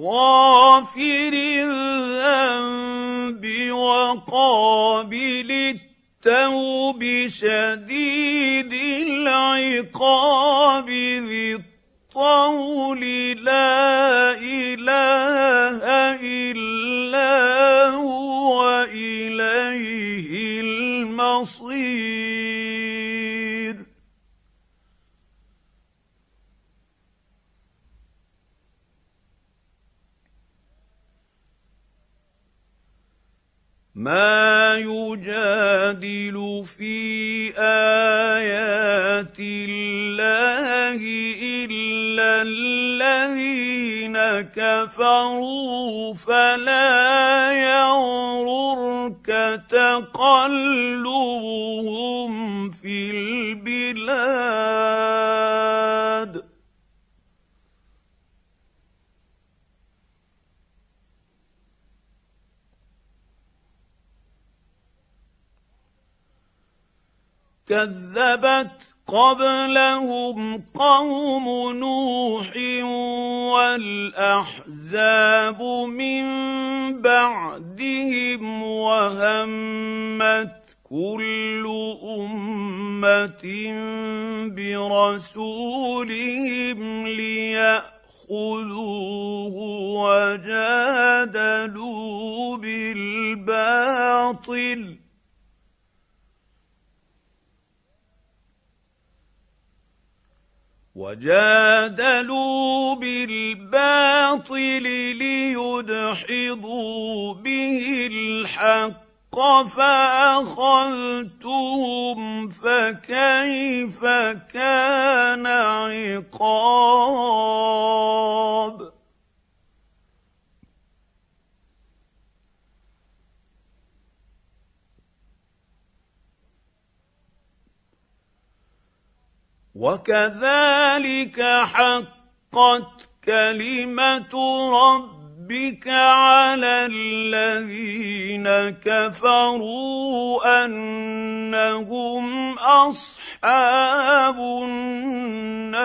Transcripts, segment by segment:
غافر الذنب وقابل التوب شديد العقاب ذي الطول لا إله إلا هو إليه المصير. ما يجادل في ايات الله الا الذين كفروا فلا يغررك تقلبهم في البلاد كذبت قبلهم قوم نوح والأحزاب من بعدهم وهمت كل أمة برسولهم ليأخذوه وجادلوا بالباطل وجادلوا بالباطل ليدحضوا به الحق فأخذتهم فكيف كان عقاب وكذلك حقت كلمه ربك على الذين كفروا انهم اصحاب النار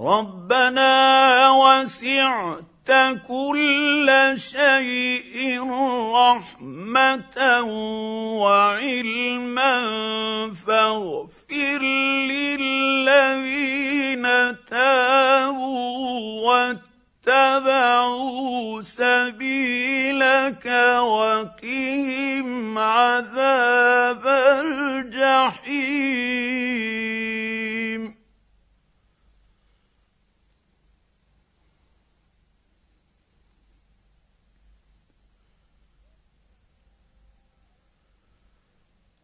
ربنا وسعت كل شيء رحمة وعلما فاغفر للذين تابوا واتبعوا سبيلك وقهم عذاب الجحيم.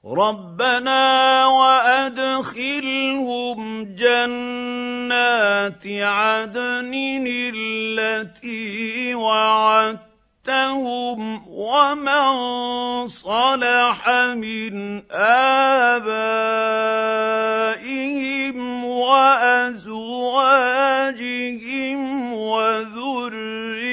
ربنا وادخلهم جنات عدن التي وعدتهم ومن صلح من ابائهم وازواجهم وذرياتهم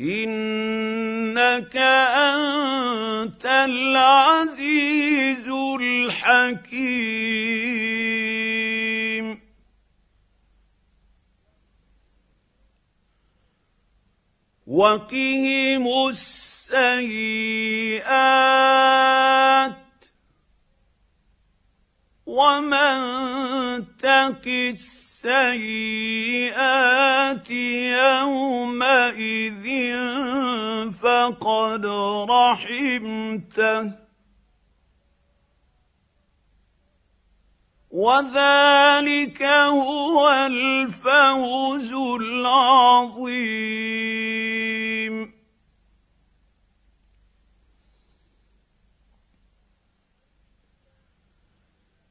إنك أنت العزيز الحكيم. وقهم السيئات ومن تق السيئات. يومئذ فقد رحمته. وذلك هو الفوز العظيم.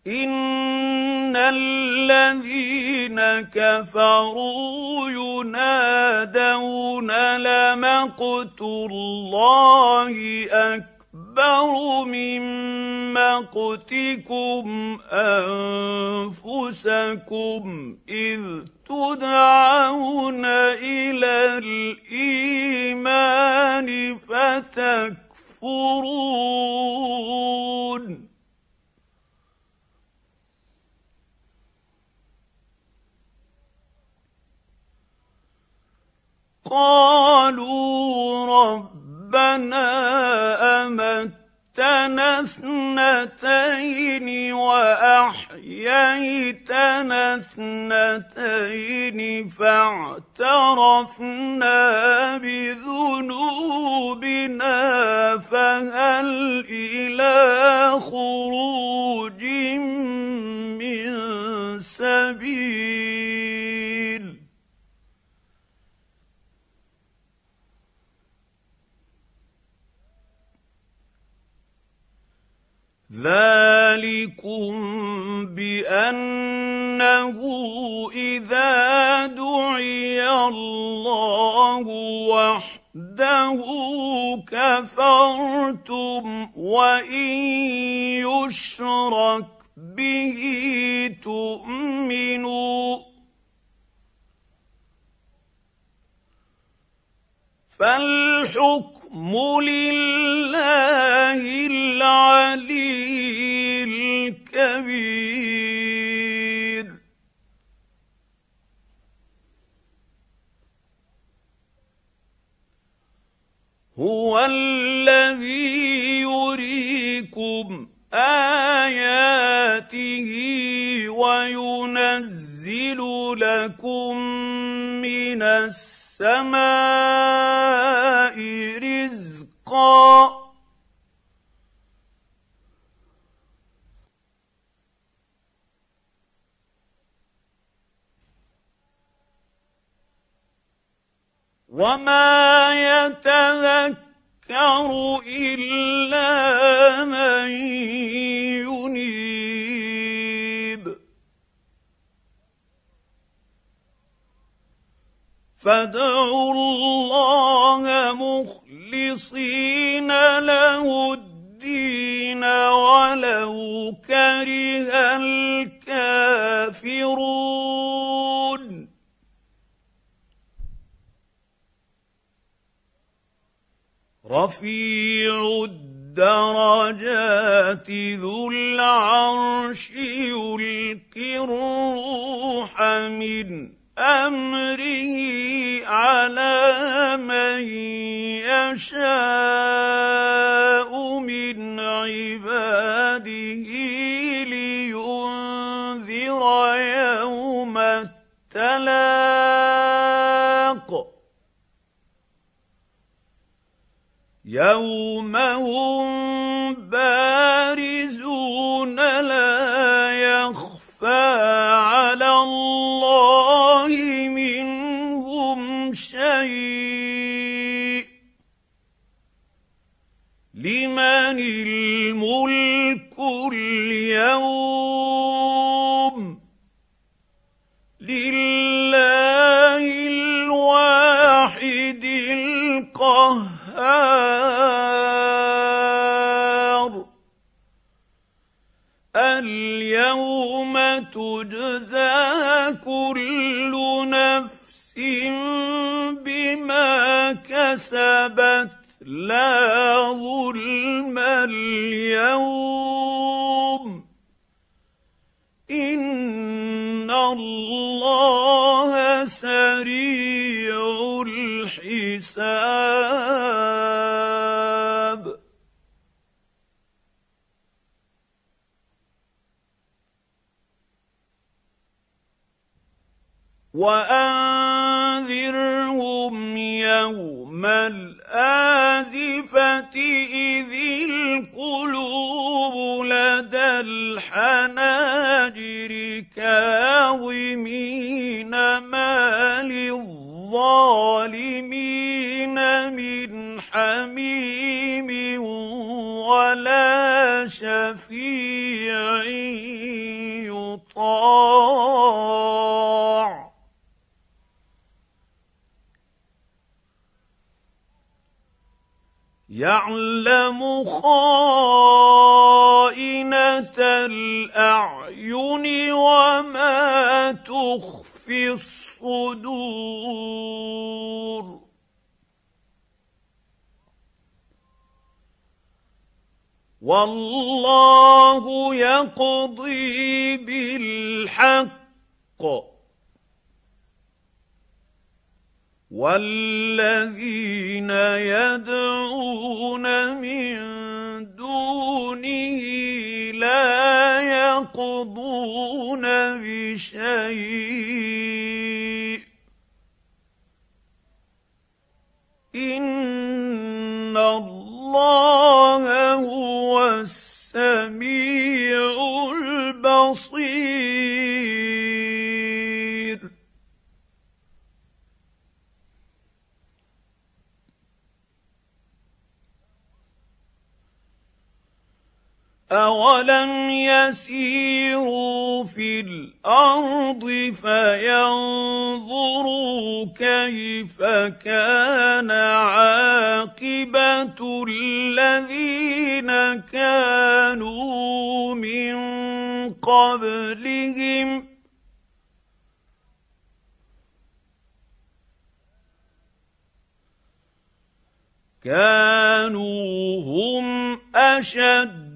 ان الذين كفروا ينادون لمقت الله اكبر من مقتكم انفسكم اذ تدعون إلى الايمان فتكفرون قالوا ربنا أمتنا اثنتين وأحييتنا اثنتين فاعترفنا بذنوبنا فهل إلى خروج ذلكم بانه اذا دعي الله وحده كفرتم وان يشرك به تؤمنوا فالحكم لله العلي الكبير. هو الذي يريكم آياته وينزل لكم من السماء رزقا. وما يتذكر الا من فادعوا الله مخلصين له الدين ولو كره الكافرون. رفيع الدرجات ذو العرش يلقي الروح من أمره على من يشاء من عباده لينذر يوم التلاق. يوم هم بارزون الملك اليوم. لله الواحد القهار. اليوم تجزى كل نفس بما كسبت. لا ظلم اليوم. إن الله سريع الحساب. وأنذرهم يوم الآزفة إذ القلوب لدى الحناجر كاظمين ما للظالمين من حميم ولا شفيع يطاع يعلم خائنة الأعين وما تخفي الصدور. والله يقضي بالحق. والذين يدعون من دونه لا يقضون بشيء. اولم يسيروا في الأرض فينظروا كيف كان عاقبه الذين كانوا من قبلهم كانوا هم اشد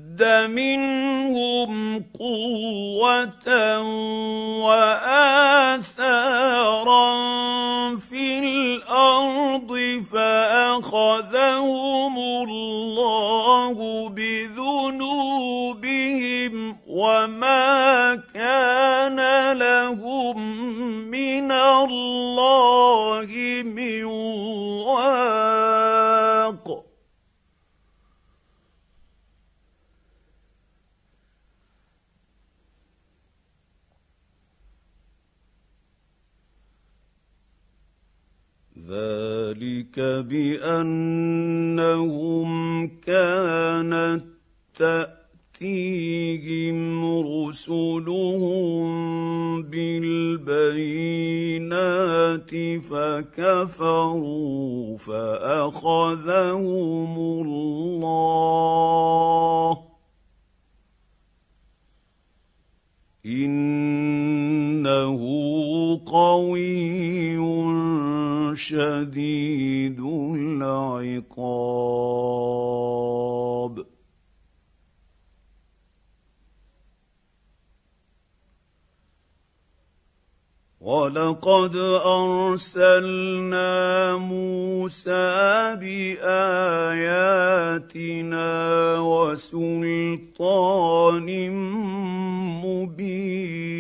منهم قوة وآثارا في الأرض فأخذهم الله بذنوبهم وما كان لهم من الله من واق ذلك بأنهم كانت تأتيهم رسلهم بالبينات فكفروا فأخذهم الله. إنه قوي شديد العقاب. ولقد ارسلنا موسى باياتنا وسلطان مبين.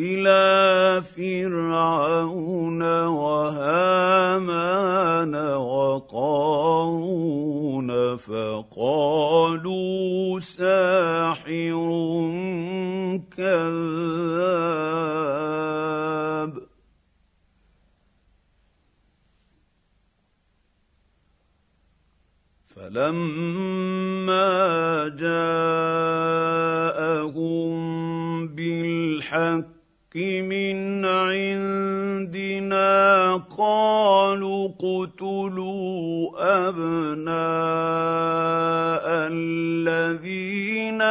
إلى فرعون وهامان وقارون فقالوا ساحر كذاب. فلما جاءهم بالحق من عندنا قالوا اقتلوا أبناء الذين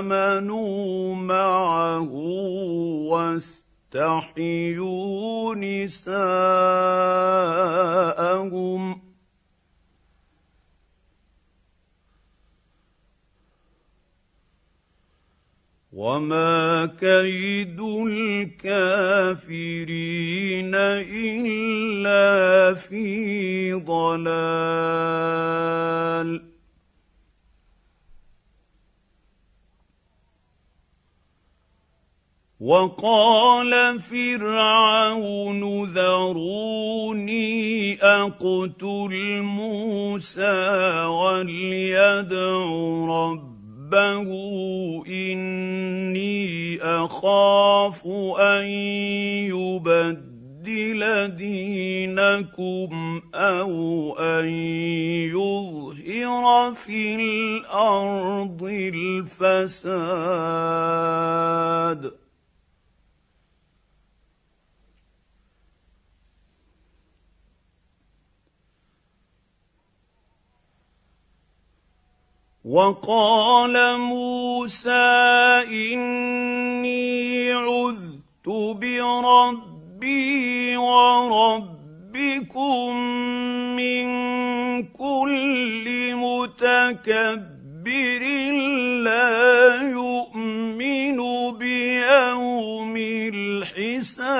آمنوا معه يستحيوا نساءهم وما كيد الكافرين الا في ضلال وقال فرعون ذروني اقتل موسى وليدع ربه إني أخاف أن يبدل دينكم أو أن يظهر في الأرض الفساد. وقال موسى إني عذت بربي وربكم من كل متكبر لا يؤمن بيوم الحساب.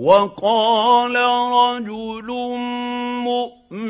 وقال رجل مؤمن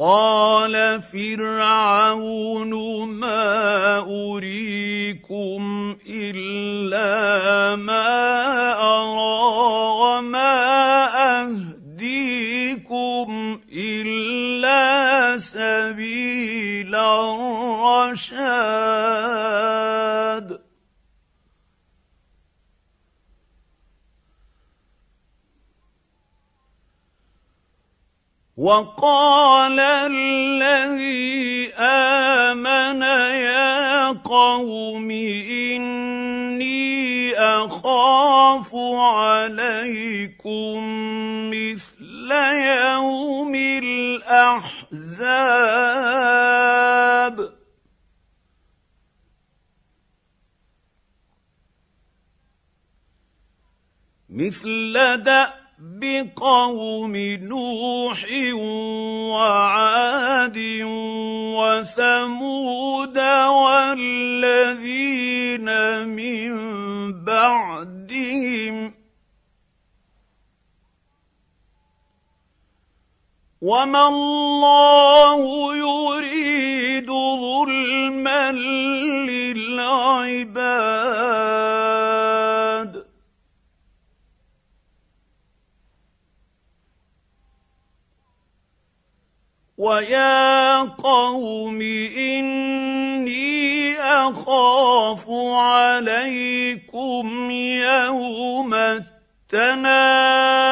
قال فرعون ما أريكم إلا ما أرى وما أهديكم إلا سبيل الرشاد. وقال الذي آمن يا قوم إني أخاف عليكم مثل يوم الأحزاب. مثل دأ بقوم نوح وعاد وثمود والذين من بعدهم وما الله يريد ظلما للعباد ويا قوم اني اخاف عليكم يوم التناد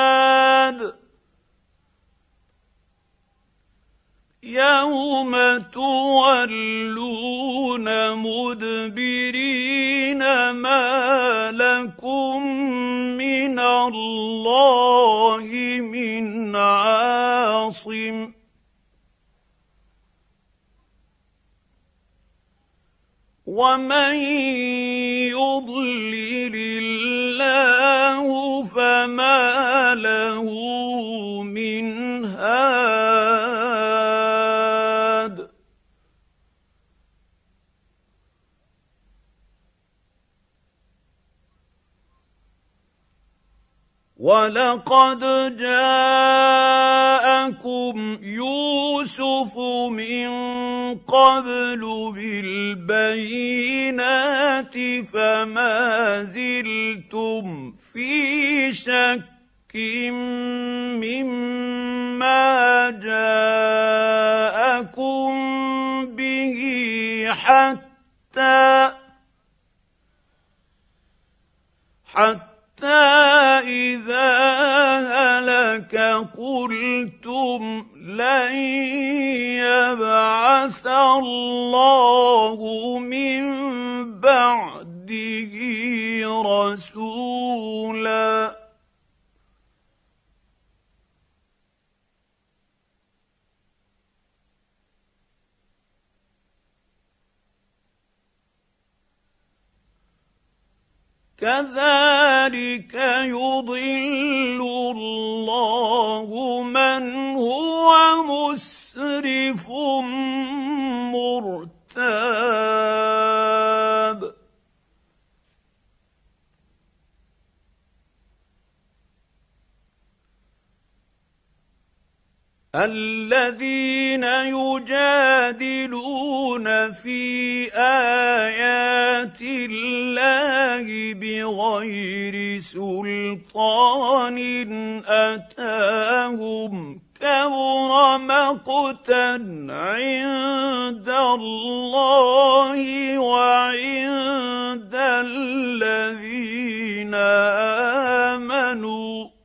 يوم تولون مدبرين ما لكم من الله من عاصم ومن يضلل الله فما له ولقد جاءكم يوسف من قبل بالبينات فما زلتم في شك مما جاءكم به حتى حتى إذا هلك قلتم لن يبعث الله من بعده رسولا كذلك يضل الله من هو مسرف مرتاب. الذين يجادلون في آيات الله بغير سلطان أتاهم كبر مقتا عند الله وعند الذين آمنوا.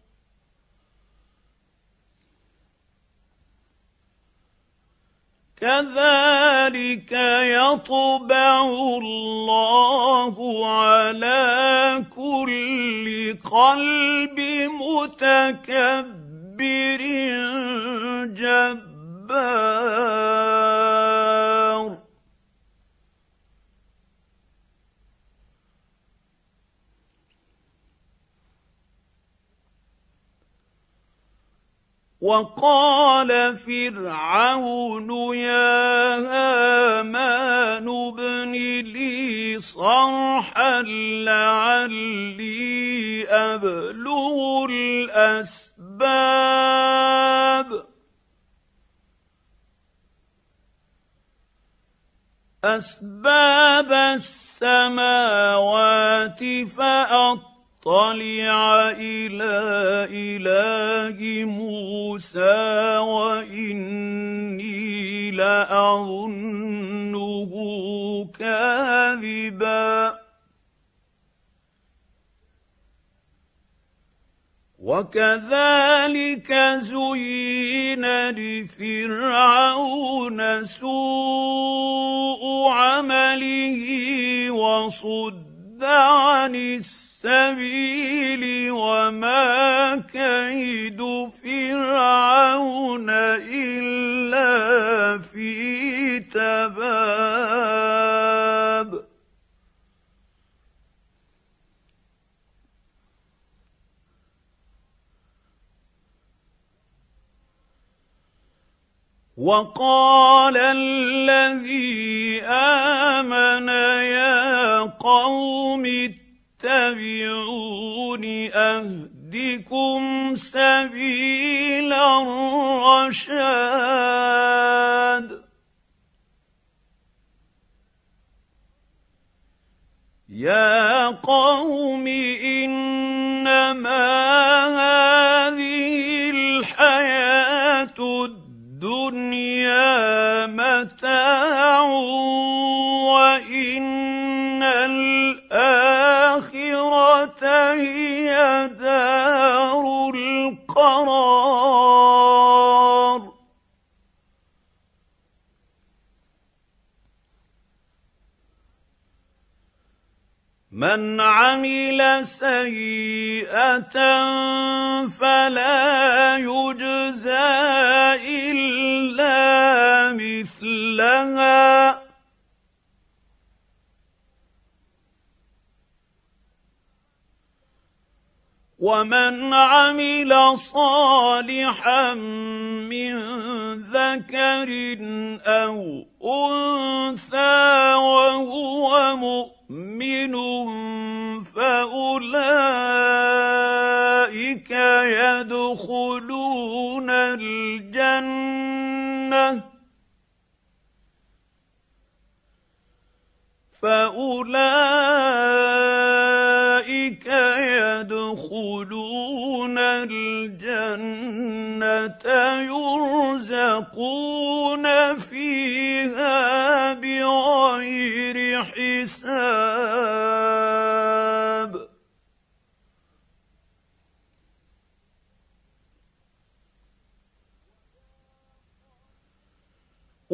كذلك يطبع الله على كل قلب متكبر جبار. وقال فرعون يا هامان ابن لي صرحا لعلي أبلغ الأسباب. أسباب السماوات فأطلع اطلع إلى إله موسى وإني لأظنه كاذبا. وكذلك زين لفرعون سوء عمله وصد الصد عن السبيل وما كيد فرعون إلا في تباب. وقال الذي آمن يا قوم اتبعون أهدكم سبيل الرشاد. يا قوم إنما هذه الحياة الدنيا متاع هي دار القرار. من عمل سيئة فلا يجزى إلا مثلها. ومن عمل صالحا من ذكر أو أنثى وهو مؤمن فأولئك يدخلون الجنة. فأولئك يدخلون الجنة يرزقون فيها بغير حساب.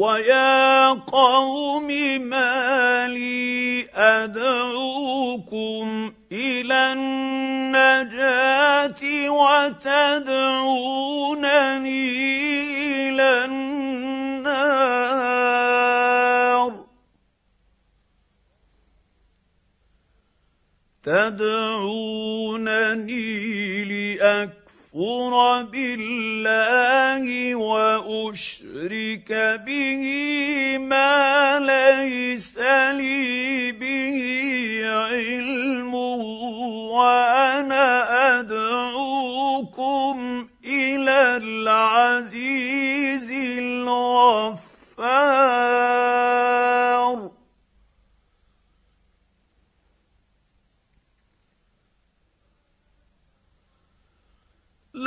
ويا قوم ما لي أدعوكم إلى النجاة وتدعونني إلى النار. تدعونني لاكفر اكفر بالله وأشرك به ما ليس لي به علم وأنا أدعوكم إلى العزيز الغفار.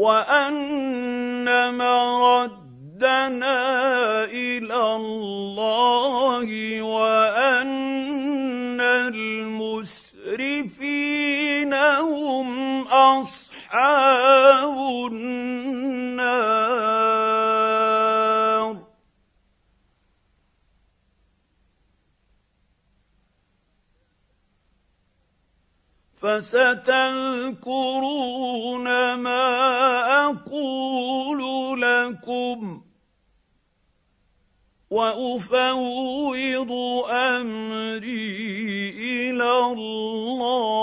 وان مردنا إلى الله وان المسرفين هم اصحاب النار فستذكرون ما أقول لكم وأفوض أمري إلى الله.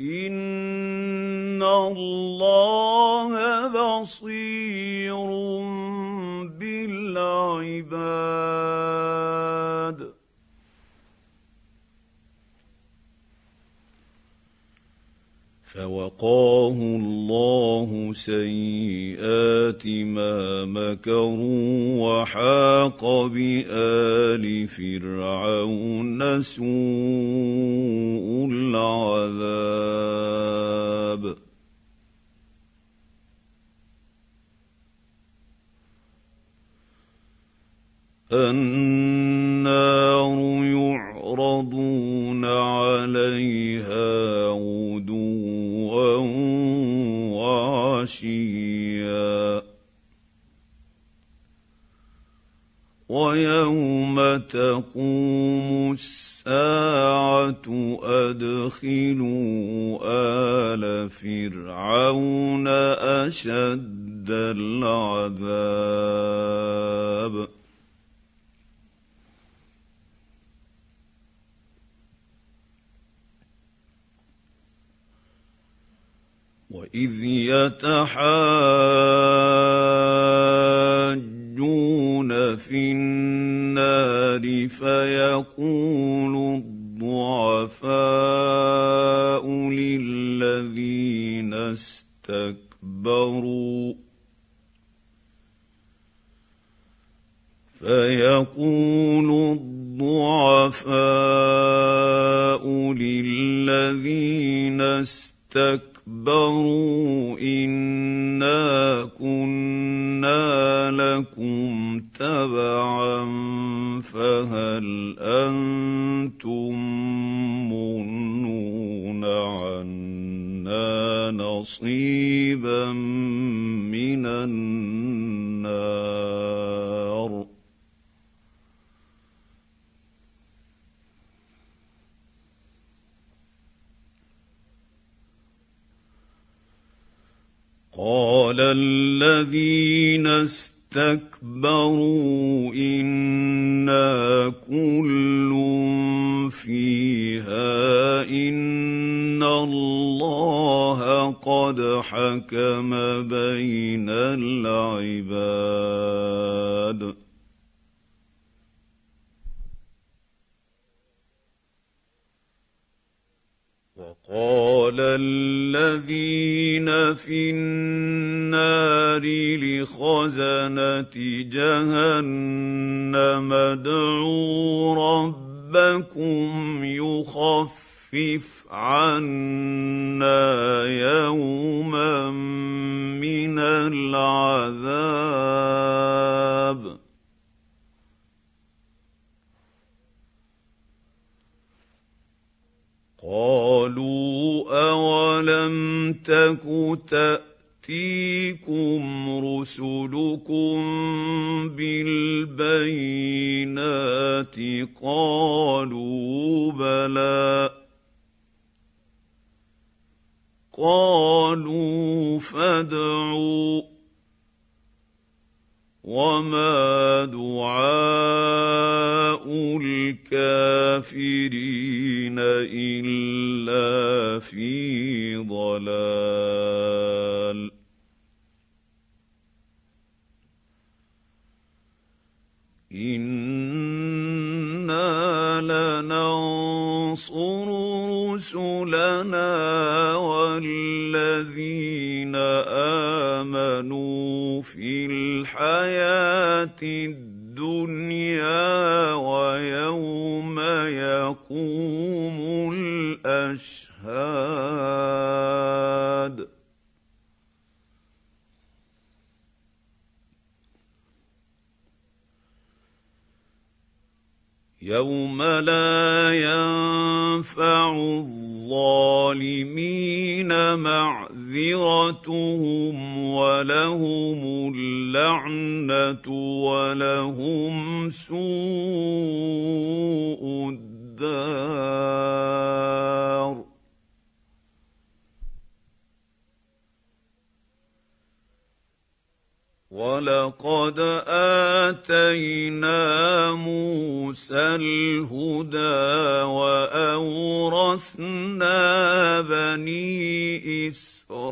إن الله بصير بالعباد. فوقاه الله سيئات ما مكروا وحاق بآل فرعون سوء العذاب. النار يعرضون عليها غدوا عشيا ويوم تقوم الساعة أدخلوا آل فرعون أشد العذاب. واذ يتحاجون في النار فيقول الضعفاء للذين استكبروا فيقول الضعفاء للذين استكبروا اسْتَكْبَرُوا إِنَّا كُنَّا لَكُمْ تَبَعًا فَهَلْ أَنتُم مُّغْنُونَ عَنَّا نَصِيبًا مِّنَ النَّارِ قال الذين استكبروا إنا كل فيها إن الله قد حكم بين العباد. قال الذين في النار لخزنة جهنم ادعوا ربكم يخفف عنا يوما من العذاب. قالوا أولم تك تأتيكم رسلكم بالبينات قالوا بلى قالوا فادعوا وما دعاء الكافرين الا في ضلال أنا لننصر رسلنا والذين آمنوا في الحياة الدنيا ويوم يقوم الأشهاد. يوم لا ينفع الظالمين معذرتهم ولهم اللعنه ولهم سوء الدار ولقد آتينا موسى الهدى وأورثنا بني إسرائيل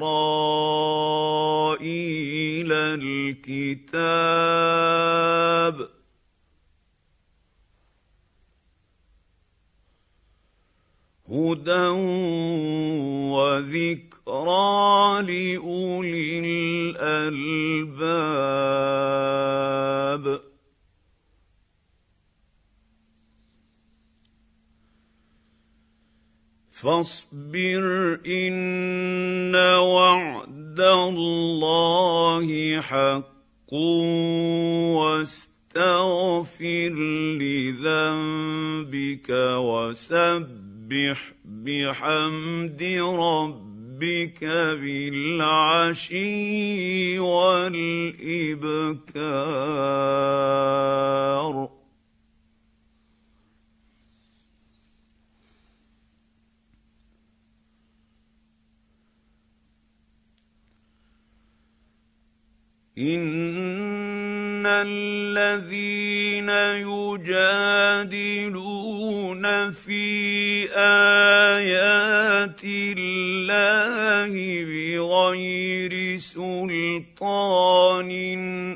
الكتاب هدى وذكرى لاولي الالباب فاصبر ان وعد الله حق واستغفر لذنبك وسبح بحمد ربك بالعشي والإبكار. إن الذين يجادلون ايات الله بغير سلطان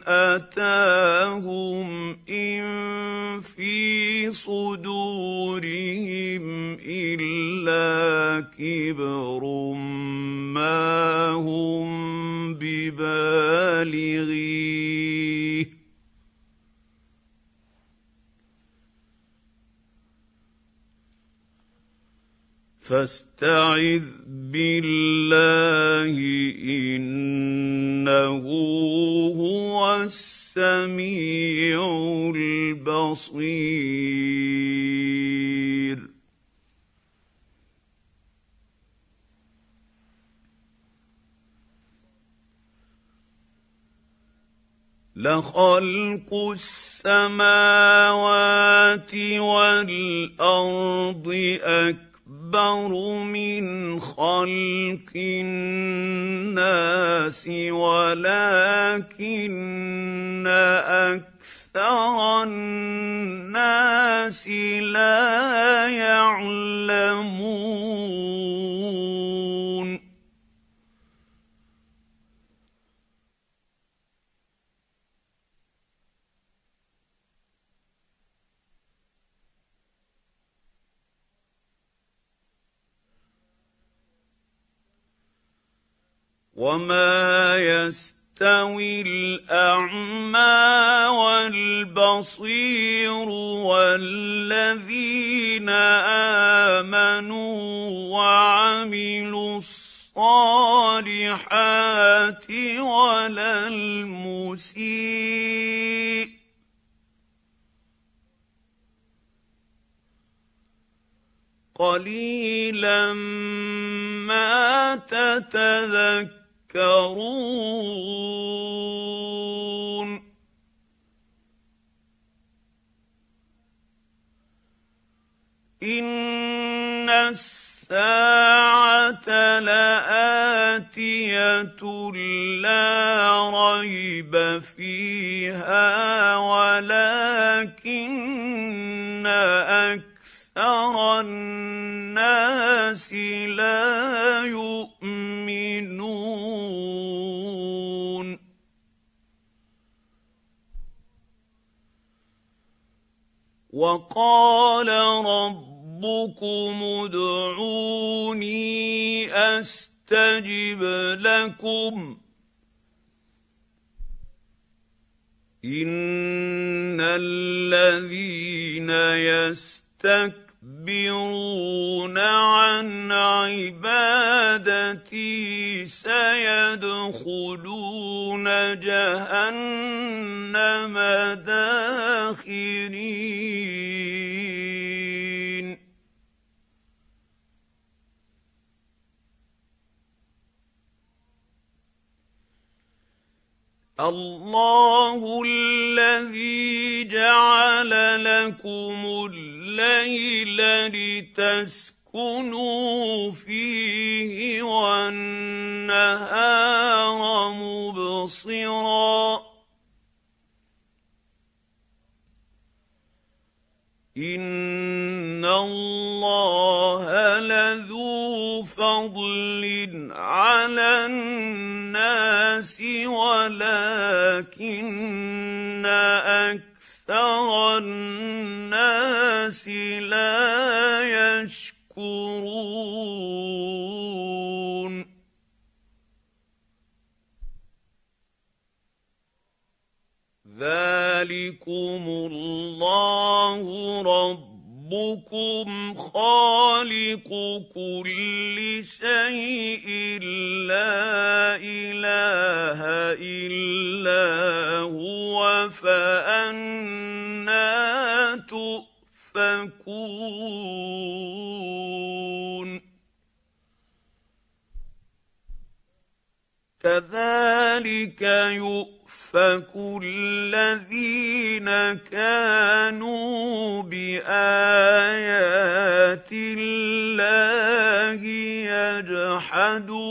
أتاهم إن في صدورهم إلا كبر ما هم ببالغيه فاستعذ بالله إنه هو السميع البصير. لخلق السماوات والأرض اكبر من خلق الناس ولكن أكثر الناس لا يعلمون. وما يستوي الاعمى والبصير والذين امنوا وعملوا الصالحات ولا المسيء قليلا ما تتذكرون تذكرون ان الساعة لاتيه لا ريب فيها ولكن أكثر الناس لا يؤمنون. وقال ربكم ادعوني أستجب لكم. إن الذين يستكبرون عن عبادتي سيدخلون جهنم داخرين. الله الذي جعل لكم الليل لتسكنوا فيه والنهار مبصرا ان الله لذو فضل على الناس ولكن أكثر الناس لا يشكرون ذلكم الله ربكم خالق كل شيء لا اله الا هو فانا تؤفكون كذلك يؤفك الذين كانوا بايات الله يجحدون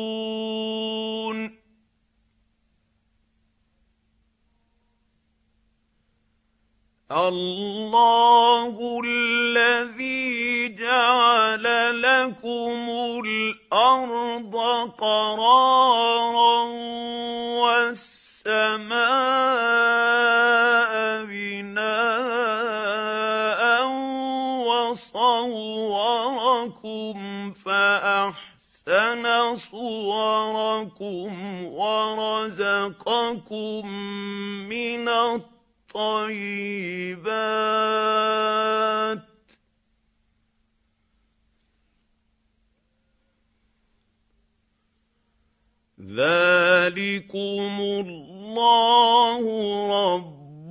الله الذي جعل لكم الأرض قرارا والسماء بناء وصوركم فأحسن صوركم ورزقكم من الطيب الطيبات. ذلكم الله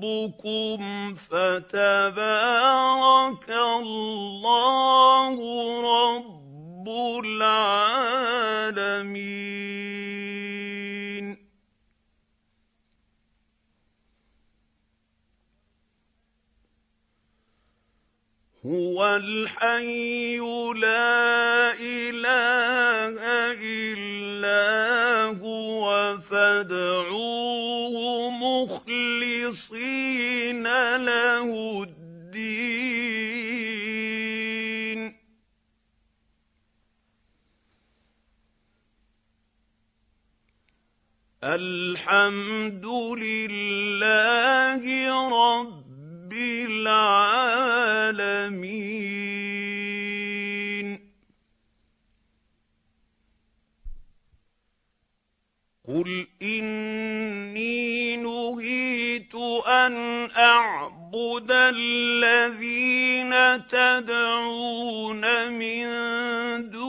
ربكم فتبارك الله رب العالمين. هو الحي لا إله إلا هو فادعوه مخلصين له الدين. الحمد لله العالمين قل اني نهيت ان اعبد الذين تدعون من دون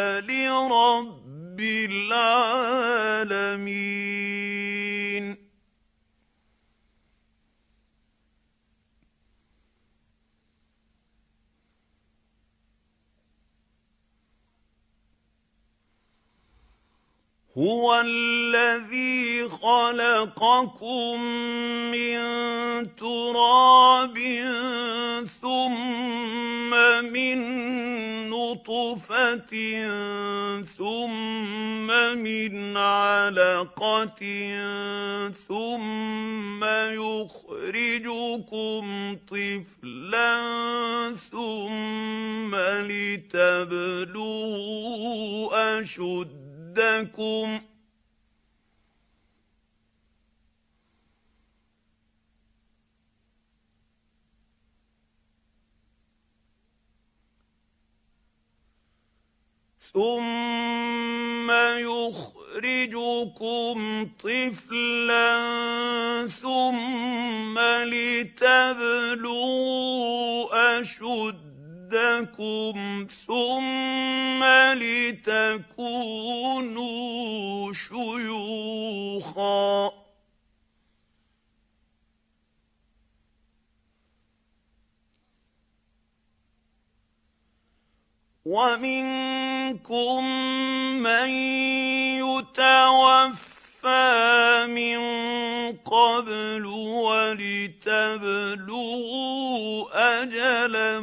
لرب العالمين هو الذي خلقكم من تراب ثم من نطفه ثم من علقه ثم يخرجكم طفلا ثم لتبلغوا اشد ضدكم ثم يخرجكم طفلا ثم لتبلغوا اشد رشدكم ثم لتكونوا شيوخا. ومنكم من يتوفى من قبل ولتبلغوا اجلا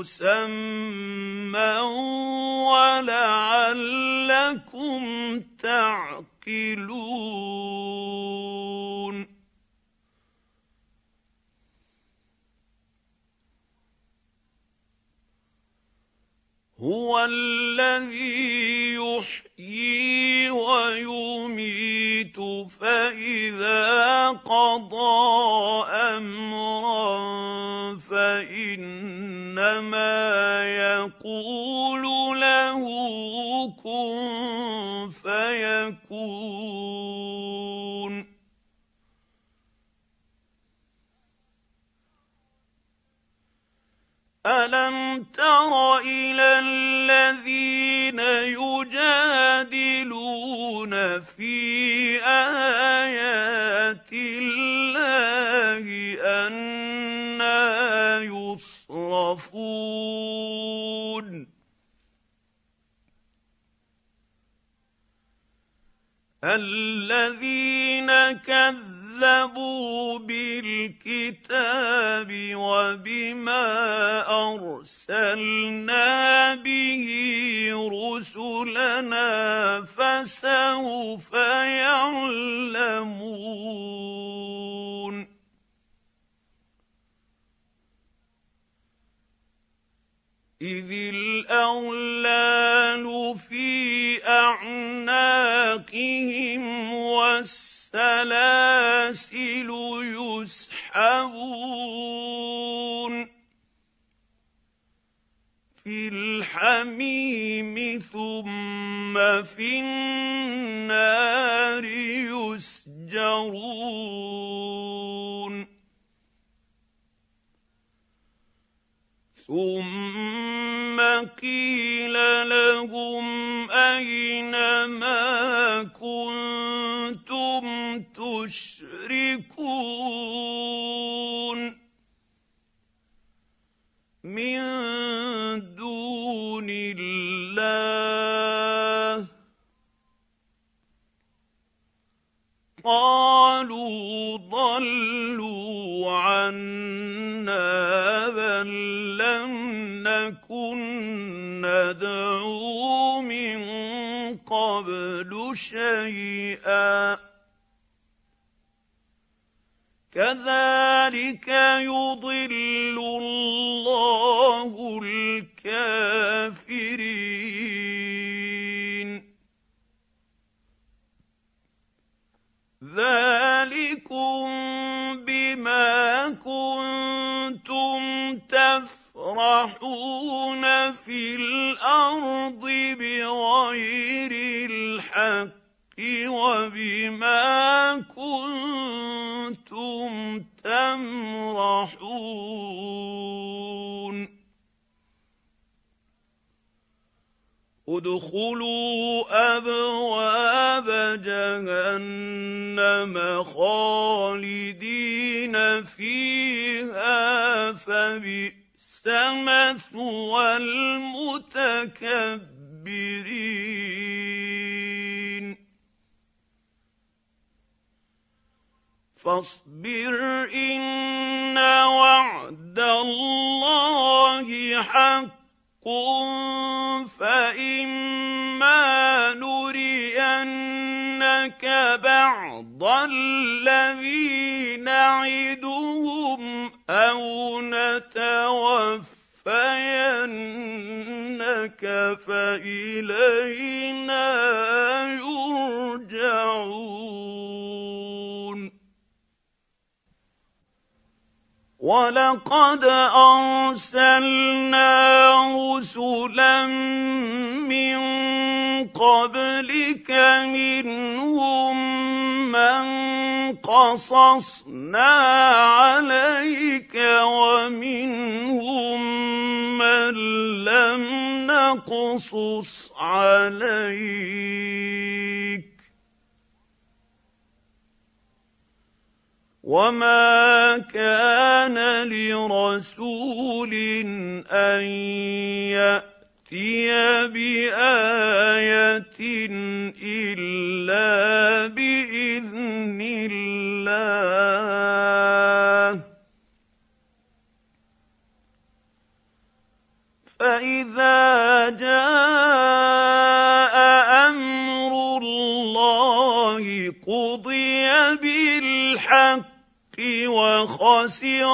مسمى ولعلكم تعقلون هو الذي يحيي ويميت فإذا قضى أمرا فإنما يقول له كن فيكون. ألم تر إلى الذين يجادلون في آيات الله أنا يصرفون؟ الذين كذبوا كذبوا بالكتاب وبما ارسلنا به رسلنا فسوف يعلمون إذ الأغلال في أعناقهم والسلام السلاسل يسحبون في الحميم ثم في النار يسجرون ثم قيل لهم اين ما كنتم تشركون من دون الله قالوا ضلوا عنا بل لم نكن ندعو من قبل شيئا. كذلك يضل الله الكافرين. ذلكم بما كنتم تفرحون في الأرض بغير الحق وبما كنتم تمرحون. ادخلوا أبواب جهنم خالدين فيها فبئس مثوى المتكبرين. فاصبر إن وعد الله حق. فإما نرينك بعض الذي نعدهم أو نتوفينك فإلينا يرجعون ولقد ارسلنا رسلا من قبلك منهم من قصصنا عليك ومنهم من لم نقصص عليك وما كان لرسول ان ياتي بايه الا باذن الله فاذا جاء أمر الله قضي بالحق وخسر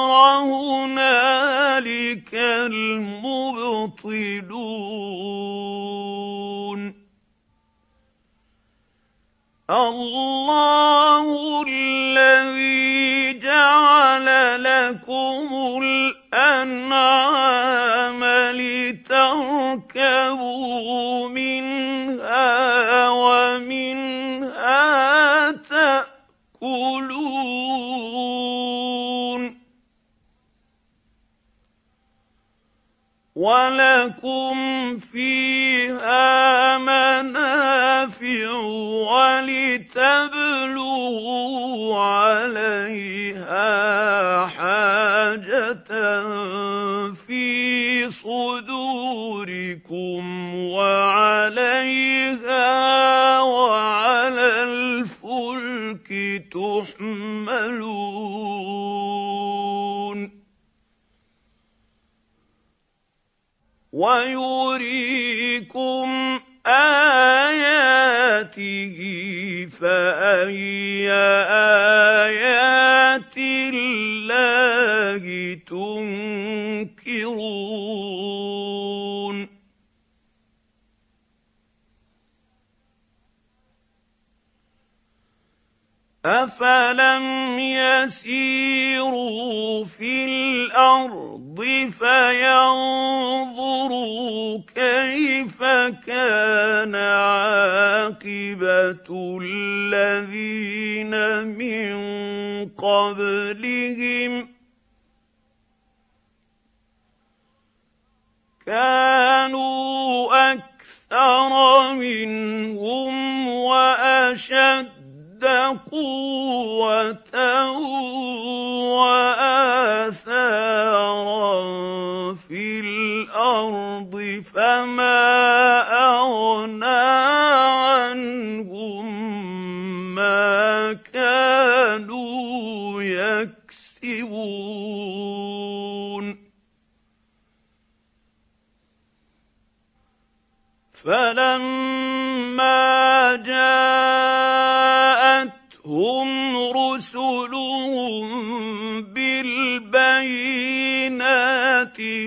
هنالك المبطلون. الله الذي جعل لكم الأنعام لتركبوا منها ولكم فيها منافع ولتبلغوا عليها حاجة في صدوركم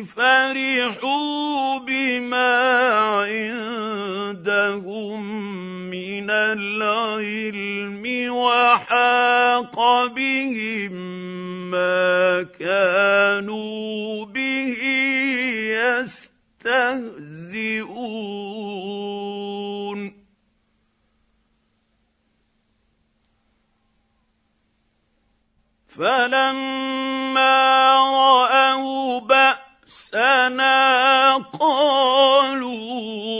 فرحوا بما عندهم من العلم وحاق بهم ما كانوا به يستهزئون. فلما قالوا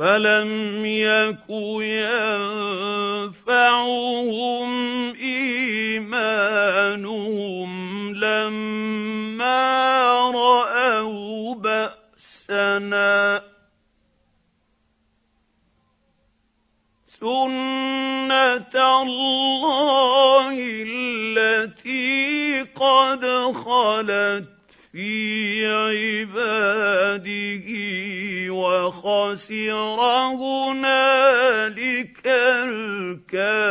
فلم يك ينفعهم ايمانهم لما راوا باسنا سنه الله التي قد خلت في عباده وخسر هنالك الكافرون.